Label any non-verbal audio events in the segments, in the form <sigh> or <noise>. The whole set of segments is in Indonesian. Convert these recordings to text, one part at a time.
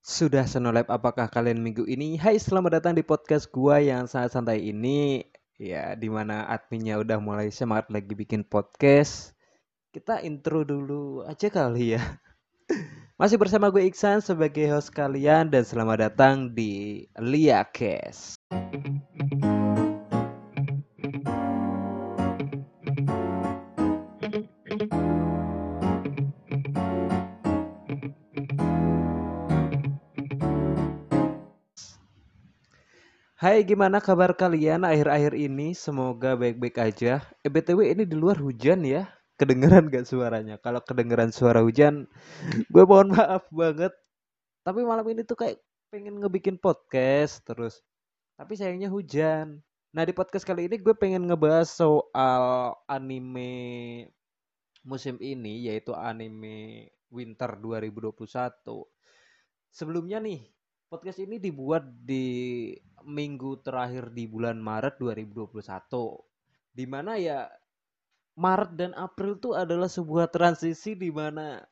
Sudah senolep apakah kalian minggu ini? Hai, selamat datang di podcast gua yang sangat santai ini. Ya, di mana adminnya udah mulai semangat lagi bikin podcast. Kita intro dulu aja kali ya. <laughs> Masih bersama gue Iksan sebagai host kalian dan selamat datang di Liakes. Hai, gimana kabar kalian akhir-akhir ini? Semoga baik-baik aja. Eh, BTW ini di luar hujan ya. Kedengeran gak suaranya? Kalau kedengeran suara hujan, gue mohon maaf banget. Tapi malam ini tuh kayak pengen ngebikin podcast terus. Tapi sayangnya hujan. Nah, di podcast kali ini gue pengen ngebahas soal anime musim ini, yaitu anime Winter 2021. Sebelumnya nih, podcast ini dibuat di minggu terakhir di bulan Maret 2021. Di mana ya Maret dan April tuh adalah sebuah transisi di mana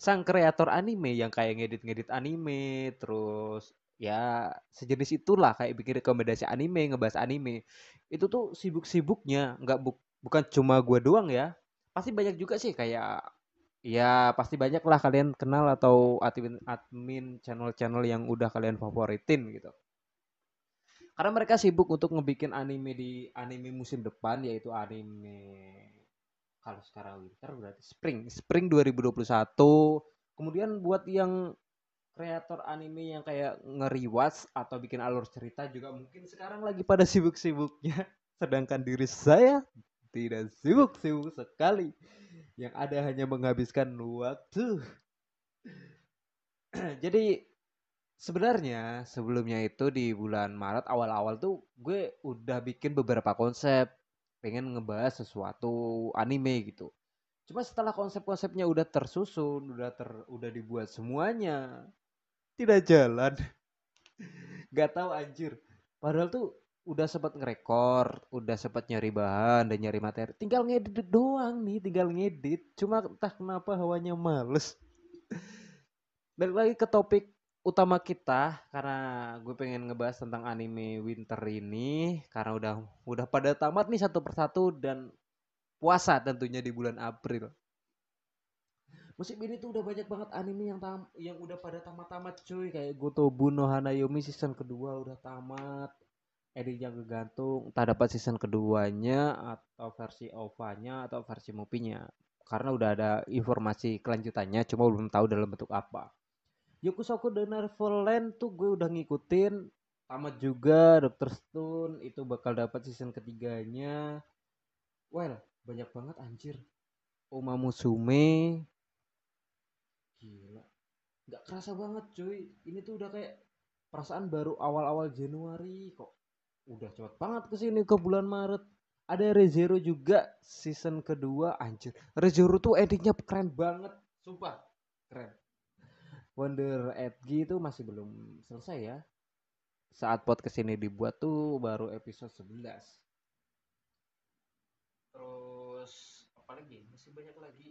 sang kreator anime yang kayak ngedit-ngedit anime, terus ya sejenis itulah kayak bikin rekomendasi anime, ngebahas anime. Itu tuh sibuk-sibuknya, nggak bu bukan cuma gua doang ya. Pasti banyak juga sih kayak ya pasti banyak lah kalian kenal atau admin admin channel-channel yang udah kalian favoritin gitu. Karena mereka sibuk untuk ngebikin anime di anime musim depan yaitu anime kalau sekarang winter berarti spring spring 2021 kemudian buat yang kreator anime yang kayak ngeriwas atau bikin alur cerita juga mungkin sekarang lagi pada sibuk-sibuknya. <laughs> Sedangkan diri saya tidak sibuk-sibuk sekali yang ada hanya menghabiskan waktu <clears throat> jadi Sebenarnya sebelumnya itu di bulan Maret awal-awal tuh gue udah bikin beberapa konsep pengen ngebahas sesuatu anime gitu. Cuma setelah konsep-konsepnya udah tersusun, udah ter udah dibuat semuanya tidak jalan. <laughs> Gak tahu anjir. Padahal tuh udah sempat ngerekor, udah sempat nyari bahan dan nyari materi. Tinggal ngedit doang nih, tinggal ngedit. Cuma entah kenapa hawanya males. <laughs> Balik lagi ke topik utama kita karena gue pengen ngebahas tentang anime winter ini karena udah udah pada tamat nih satu persatu dan puasa tentunya di bulan April. Musim ini tuh udah banyak banget anime yang tam yang udah pada tamat-tamat cuy kayak Gotobu no Hanayomi season kedua udah tamat. Edit yang kegantung tak dapat season keduanya atau versi OVA-nya atau versi movie-nya. Karena udah ada informasi kelanjutannya cuma belum tahu dalam bentuk apa. Yokusoku The Neverland tuh gue udah ngikutin. Tamat juga Dr. Stone itu bakal dapat season ketiganya. Well banyak banget anjir. Oma Musume. Gila. Nggak kerasa banget cuy. Ini tuh udah kayak perasaan baru awal-awal Januari kok udah cepet banget ke sini ke bulan Maret ada Rezero juga season kedua anjir Rezero tuh editnya keren banget sumpah keren Wonder Edgy itu masih belum selesai ya. Saat podcast ini dibuat tuh baru episode 11. Terus apa lagi? Masih banyak lagi.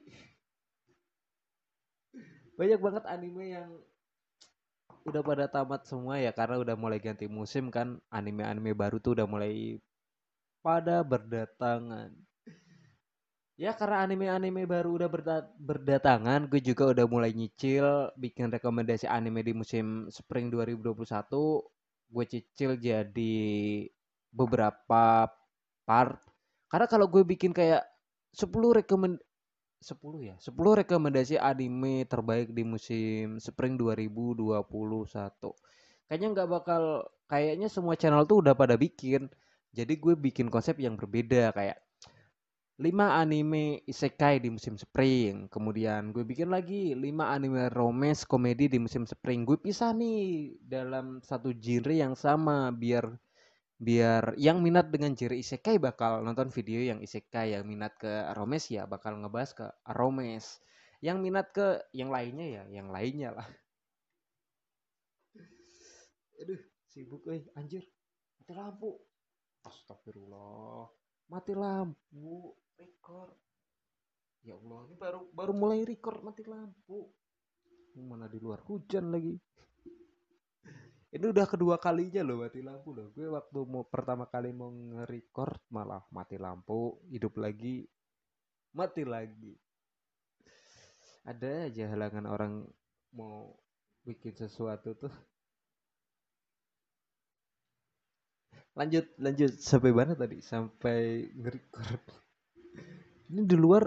banyak banget anime yang udah pada tamat semua ya karena udah mulai ganti musim kan anime-anime baru tuh udah mulai pada berdatangan Ya karena anime-anime baru udah berdatangan, gue juga udah mulai nyicil bikin rekomendasi anime di musim spring 2021. Gue cicil jadi beberapa part. Karena kalau gue bikin kayak 10 rekomend 10 ya, 10 rekomendasi anime terbaik di musim spring 2021. Kayaknya nggak bakal kayaknya semua channel tuh udah pada bikin. Jadi gue bikin konsep yang berbeda kayak 5 anime isekai di musim spring. Kemudian gue bikin lagi 5 anime romance komedi di musim spring. Gue pisah nih dalam satu genre yang sama biar biar yang minat dengan genre isekai bakal nonton video yang isekai, yang minat ke romance ya bakal ngebahas ke romance. Yang minat ke yang lainnya ya, yang lainnya lah. Aduh, sibuk eh anjir. Mati lampu. Astagfirullah. Mati lampu record ya Allah ini baru baru mulai record mati lampu mana di luar hujan lagi ini udah kedua kalinya loh mati lampu loh. Gue waktu mau pertama kali mau nge-record malah mati lampu hidup lagi mati lagi. Ada aja halangan orang mau bikin sesuatu tuh. Lanjut lanjut. Sampai mana tadi? Sampai nge-record. Ini di luar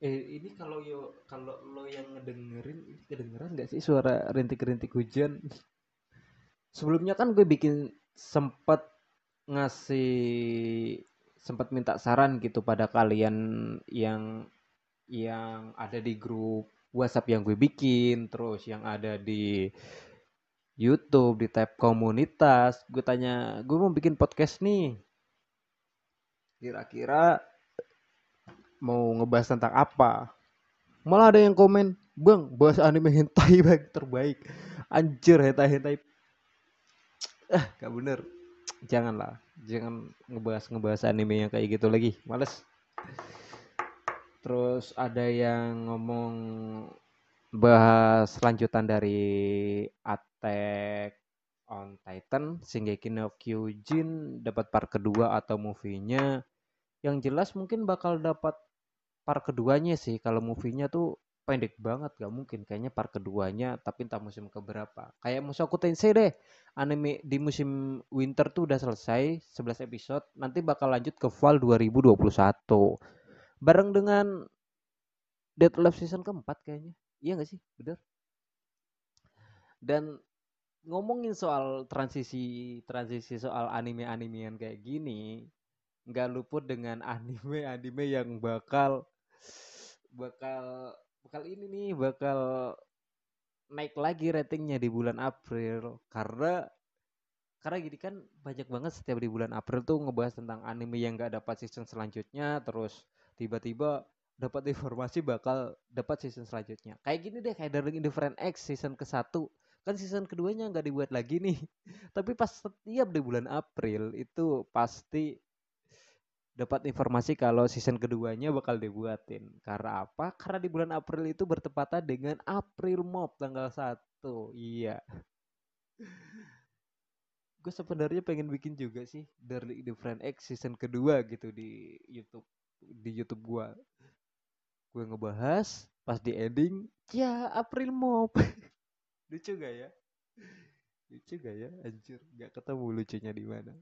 eh ini kalau yo kalau lo yang ngedengerin ini kedengeran nggak sih suara rintik-rintik hujan sebelumnya kan gue bikin sempet ngasih sempat minta saran gitu pada kalian yang yang ada di grup WhatsApp yang gue bikin, terus yang ada di YouTube di tab komunitas. Gue tanya, gue mau bikin podcast nih. Kira-kira mau ngebahas tentang apa? Malah ada yang komen, "Bang, bahas anime hentai <laughs> bang terbaik." Anjir, hentai-hentai ah gak bener janganlah. Jangan ngebahas ngebahas anime yang kayak gitu lagi. Males. Terus ada yang ngomong bahas lanjutan dari Attack on Titan Shingeki no Kyojin dapat part kedua atau movie-nya. Yang jelas mungkin bakal dapat part keduanya sih. Kalau movie-nya tuh pendek banget gak mungkin. Kayaknya part keduanya tapi entah musim keberapa. Kayak Musoku Tensei deh. Anime di musim winter tuh udah selesai 11 episode. Nanti bakal lanjut ke fall 2021 bareng dengan Dead Love season keempat kayaknya. Iya gak sih? Bener. Dan ngomongin soal transisi transisi soal anime animean kayak gini nggak luput dengan <laughs> anime anime yang bakal bakal bakal ini nih bakal naik lagi ratingnya di bulan April. Karena karena gini kan banyak banget setiap di bulan April tuh ngebahas tentang anime yang gak dapat season selanjutnya terus tiba-tiba dapat informasi bakal dapat season selanjutnya. Kayak gini deh kayak Darling in the Friend X season ke satu. Kan season keduanya nggak dibuat lagi nih. <laughs> Tapi pas setiap di bulan April itu pasti dapat informasi kalau season keduanya bakal dibuatin. Karena apa? Karena di bulan April itu bertepatan dengan April Mop tanggal 1. Iya. <laughs> Gue sebenarnya pengen bikin juga sih dari The Friend X season kedua gitu di YouTube di YouTube gua. Gue ngebahas pas di ending, ya April Mop. <laughs> Lucu gak ya? Lucu gak ya? Anjir, gak ketemu lucunya di mana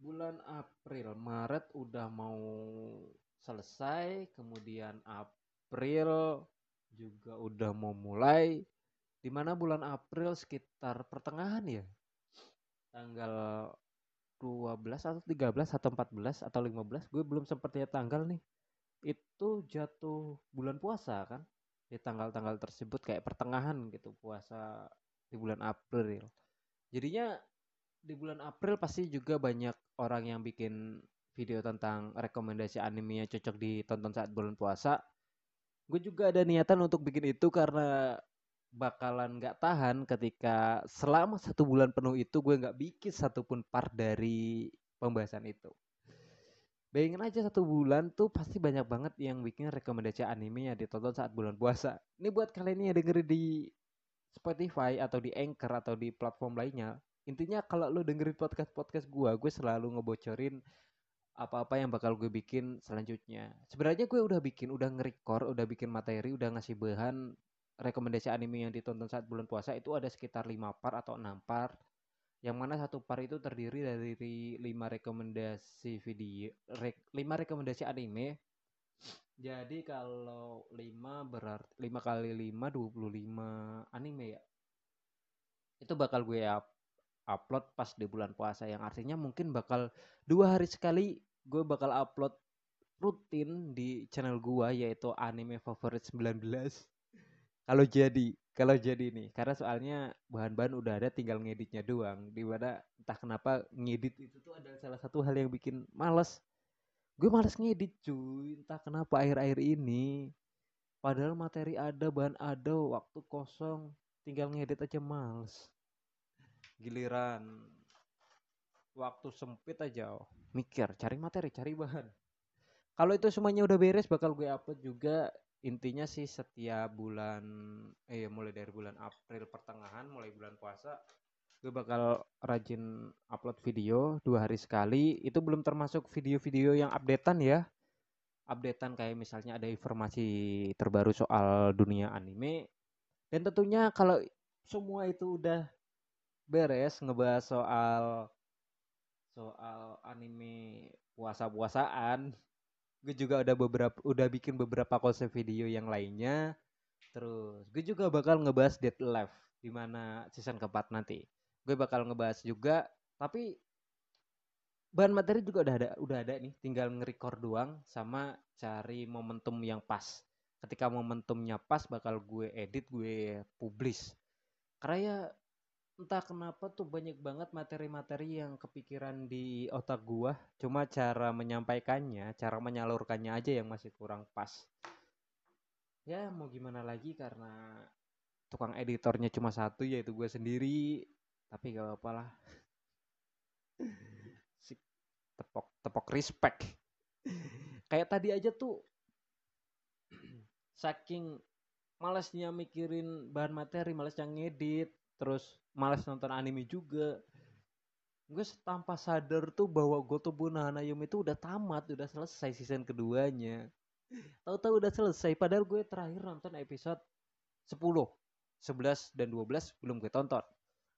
bulan April, Maret udah mau selesai, kemudian April juga udah mau mulai. Di mana bulan April sekitar pertengahan ya? Tanggal 12 atau 13 atau 14 atau 15, gue belum sempat lihat tanggal nih. Itu jatuh bulan puasa kan? Di tanggal-tanggal tersebut kayak pertengahan gitu puasa di bulan April. Jadinya di bulan April pasti juga banyak orang yang bikin video tentang rekomendasi anime yang cocok ditonton saat bulan puasa. Gue juga ada niatan untuk bikin itu karena bakalan nggak tahan ketika selama satu bulan penuh itu gue nggak bikin satupun part dari pembahasan itu. Bayangin aja satu bulan tuh pasti banyak banget yang bikin rekomendasi anime yang ditonton saat bulan puasa. Ini buat kalian yang dengerin di Spotify atau di Anchor atau di platform lainnya, intinya kalau lu dengerin podcast podcast gue gue selalu ngebocorin apa-apa yang bakal gue bikin selanjutnya. Sebenarnya gue udah bikin udah nge-record udah bikin materi udah ngasih bahan rekomendasi anime yang ditonton saat bulan puasa itu ada sekitar lima part atau enam part. Yang mana satu part itu terdiri dari lima rekomendasi video re, lima rekomendasi anime. Jadi kalau lima berarti lima kali lima dua puluh lima anime ya. Itu bakal gue up upload pas di bulan puasa yang artinya mungkin bakal dua hari sekali gue bakal upload rutin di channel gue yaitu anime favorit 19 kalau jadi kalau jadi nih karena soalnya bahan-bahan udah ada tinggal ngeditnya doang. Di mana entah kenapa ngedit itu tuh adalah salah satu hal yang bikin males. Gue males ngedit cuy. Entah kenapa akhir-akhir ini padahal materi ada bahan ada waktu kosong tinggal ngedit aja males giliran waktu sempit aja oh, mikir cari materi cari bahan. Kalau itu semuanya udah beres bakal gue upload juga. Intinya sih setiap bulan eh mulai dari bulan April pertengahan mulai bulan puasa gue bakal rajin upload video dua hari sekali. Itu belum termasuk video-video yang updatean ya. Updatean kayak misalnya ada informasi terbaru soal dunia anime. Dan tentunya kalau semua itu udah beres ngebahas soal soal anime puasa-puasaan. Gue juga udah beberapa udah bikin beberapa konsep video yang lainnya. Terus gue juga bakal ngebahas Dead Life di mana season keempat nanti. Gue bakal ngebahas juga tapi bahan materi juga udah ada udah ada nih. Tinggal nge-record doang sama cari momentum yang pas. Ketika momentumnya pas bakal gue edit gue publish. Karena ya entah kenapa tuh banyak banget materi-materi yang kepikiran di otak gua cuma cara menyampaikannya cara menyalurkannya aja yang masih kurang pas. Ya mau gimana lagi karena tukang editornya cuma satu yaitu gue sendiri. Tapi gak apa-apa lah. <laughs> Tepok tepok respect. Kayak tadi aja tuh <clears throat> saking malesnya mikirin bahan materi malesnya ngedit terus malas nonton anime juga. Gue tanpa sadar tuh bahwa Gotobu Hanayum itu udah tamat udah selesai season keduanya. Tahu-tahu udah selesai padahal gue terakhir nonton episode 10 11 dan 12 belum gue tonton.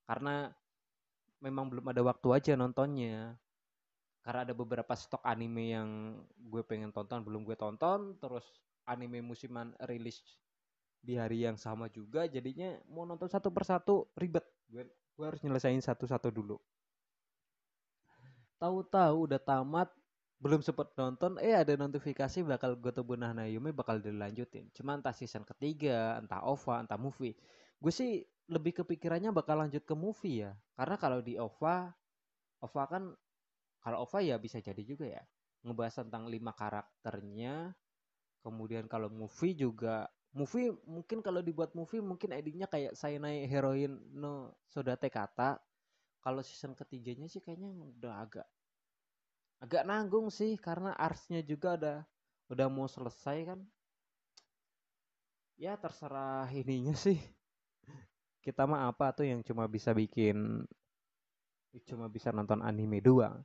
Karena memang belum ada waktu aja nontonnya. Karena ada beberapa stok anime yang gue pengen tonton belum gue tonton. Terus anime musiman rilis di hari yang sama juga jadinya mau nonton satu persatu ribet. Gue gue harus nyelesain satu-satu dulu. Tahu-tahu udah tamat belum sempet nonton eh ada notifikasi bakal Gotobu Yume bakal dilanjutin. Cuma entah season ketiga entah OVA entah movie. Gue sih lebih kepikirannya bakal lanjut ke movie ya. Karena kalau di OVA OVA kan kalau OVA ya bisa jadi juga ya. Ngebahas tentang lima karakternya. Kemudian kalau movie juga movie mungkin kalau dibuat movie mungkin endingnya kayak saya naik heroin no sodate kata. Kalau season ketiganya sih kayaknya udah agak agak nanggung sih karena arsnya juga udah udah mau selesai kan. Ya terserah ininya sih. <laughs> Kita mah apa tuh yang cuma bisa bikin cuma bisa nonton anime doang.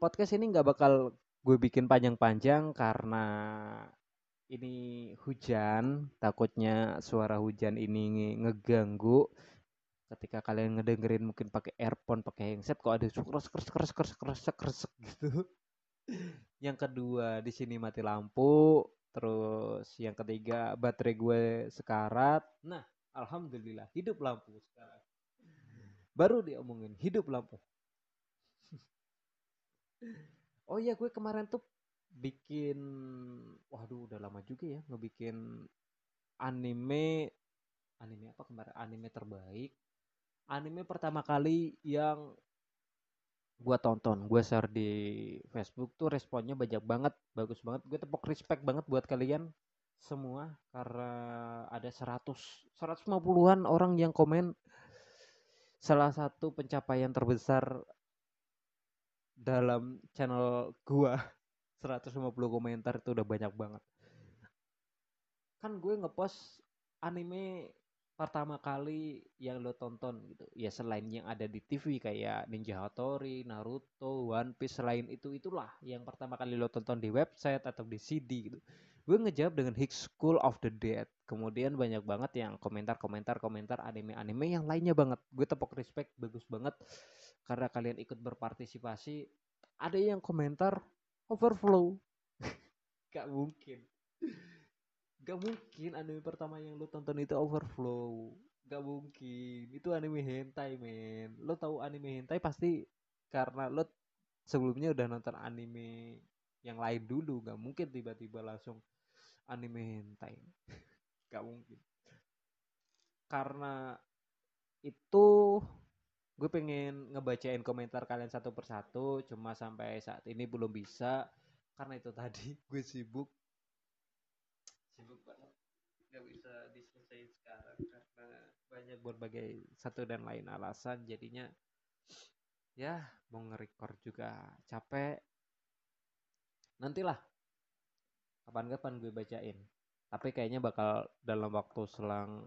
Podcast ini nggak bakal gue bikin panjang-panjang karena ini hujan, takutnya suara hujan ini ngeganggu ketika kalian ngedengerin mungkin pakai earphone, pakai headset kok ada keras keras keras keras keras keras gitu. <laughs> yang kedua di sini mati lampu, terus yang ketiga baterai gue sekarat. Nah, Alhamdulillah hidup lampu sekarang. Baru diomongin hidup lampu. <laughs> oh iya gue kemarin tuh bikin waduh udah lama juga ya ngebikin anime anime apa kemarin? Anime terbaik. Anime pertama kali yang gue tonton gue share di Facebook tuh responnya banyak banget bagus banget. Gue tepuk respect banget buat kalian semua karena ada 100 150-an orang yang komen. Salah satu pencapaian terbesar dalam channel gua 150 komentar itu udah banyak banget. Kan gue ngepost anime pertama kali yang lo tonton gitu. Ya selain yang ada di TV kayak Ninja Hattori, Naruto, One Piece selain itu itulah yang pertama kali lo tonton di website atau di CD gitu. Gue ngejawab dengan High School of the Dead. Kemudian banyak banget yang komentar-komentar komentar anime-anime yang lainnya banget. Gue tepuk respect bagus banget. Karena kalian ikut berpartisipasi ada yang komentar overflow. Gak mungkin. Gak mungkin anime pertama yang lo tonton itu overflow. Gak mungkin. Itu anime hentai men. Lo tahu anime hentai pasti karena lo sebelumnya udah nonton anime yang lain dulu. Gak mungkin tiba-tiba langsung anime hentai. <laughs> Gak mungkin. Karena itu gue pengen ngebacain komentar kalian satu persatu cuma sampai saat ini belum bisa. Karena itu tadi <laughs> gue sibuk. Sibuk banget gak bisa diselesaikan sekarang karena banyak berbagai satu dan lain alasan. Jadinya ya mau nge-record juga capek. Nantilah kapan-kapan gue bacain. Tapi kayaknya bakal dalam waktu selang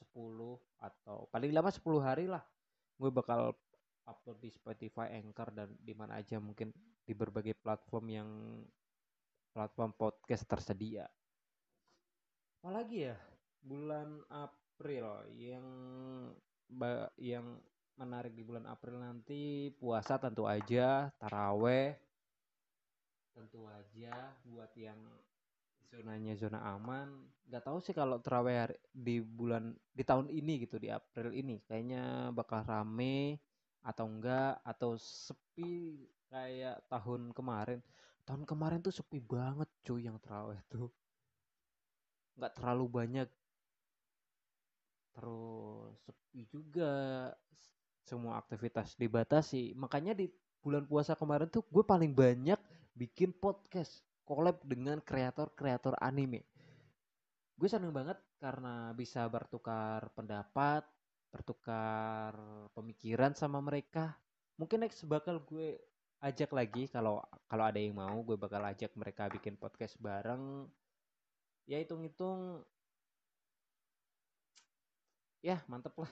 10 atau paling lama 10 hari lah gue bakal upload di Spotify, Anchor dan di mana aja mungkin di berbagai platform yang platform podcast tersedia. Apalagi ya bulan April yang yang menarik di bulan April nanti puasa tentu aja, taraweh tentu aja buat yang zonanya zona aman. Nggak tahu sih kalau terawih di bulan di tahun ini gitu di April ini. Kayaknya bakal rame atau enggak atau sepi kayak tahun kemarin. Tahun kemarin tuh sepi banget cuy yang terawih tuh. Nggak terlalu banyak. Terus sepi juga. Semua aktivitas dibatasi. Makanya di bulan puasa kemarin tuh gue paling banyak bikin podcast collab dengan kreator-kreator anime. Gue seneng banget karena bisa bertukar pendapat, bertukar pemikiran sama mereka. Mungkin next bakal gue ajak lagi kalau kalau ada yang mau gue bakal ajak mereka bikin podcast bareng. Ya hitung-hitung ya mantep lah.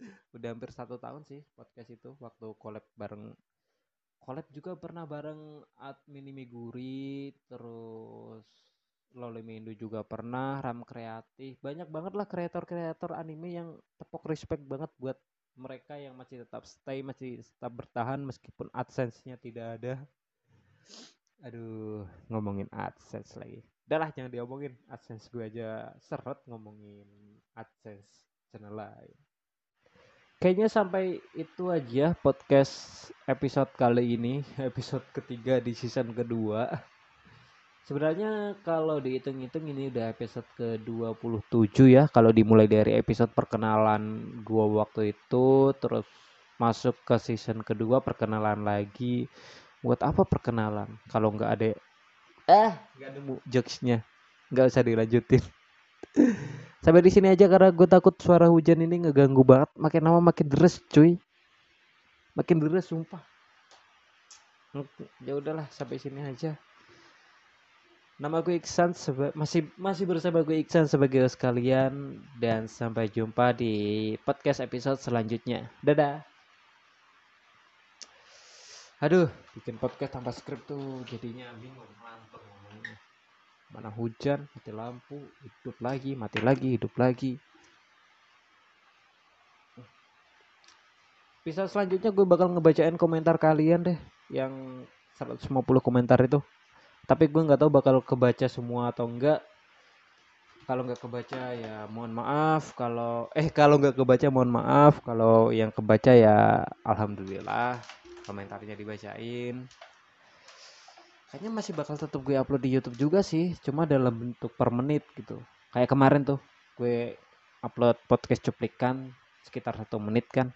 <laughs> Udah hampir satu tahun sih podcast itu waktu collab bareng collab juga pernah bareng admin Miguri terus Loli Mendo juga pernah Ram Kreatif. Banyak banget lah kreator-kreator anime yang tepuk respect banget buat mereka yang masih tetap stay masih tetap bertahan meskipun adsense-nya tidak ada. Aduh ngomongin adsense lagi. Udahlah jangan diomongin. Adsense gue aja seret ngomongin adsense channel lain Kayaknya sampai itu aja podcast episode kali ini, <laughs> episode ketiga di season kedua. Sebenarnya kalau dihitung-hitung ini udah episode ke-27 ya, kalau dimulai dari episode perkenalan gua waktu itu, terus masuk ke season kedua perkenalan lagi. Buat apa perkenalan? Kalau nggak ada eh nggak nemu jokesnya, nggak usah dilanjutin. <laughs> Sampai di sini aja karena gue takut suara hujan ini ngeganggu banget. Makin lama makin deres, cuy. Makin deres sumpah. Ya udahlah, sampai sini aja. Nama gue Iksan masih masih bersama gue Iksan sebagai host kalian dan sampai jumpa di podcast episode selanjutnya. Dadah. Aduh, bikin podcast tanpa skrip tuh jadinya bingung mana hujan mati lampu hidup lagi mati lagi hidup lagi. Bisa selanjutnya gue bakal ngebacain komentar kalian deh yang 150 komentar itu. Tapi gue nggak tahu bakal kebaca semua atau enggak kalau nggak kebaca ya mohon maaf. Kalau eh kalau nggak kebaca mohon maaf. Kalau yang kebaca ya alhamdulillah komentarnya dibacain kayaknya masih bakal tetap gue upload di YouTube juga sih cuma dalam bentuk per menit gitu. Kayak kemarin tuh gue upload podcast cuplikan sekitar satu menit kan.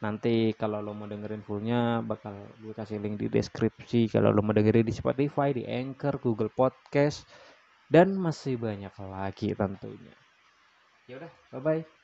Nanti kalau lo mau dengerin fullnya bakal gue kasih link di deskripsi. Kalau lo mau dengerin di Spotify di Anchor Google Podcast dan masih banyak lagi tentunya. Ya udah bye bye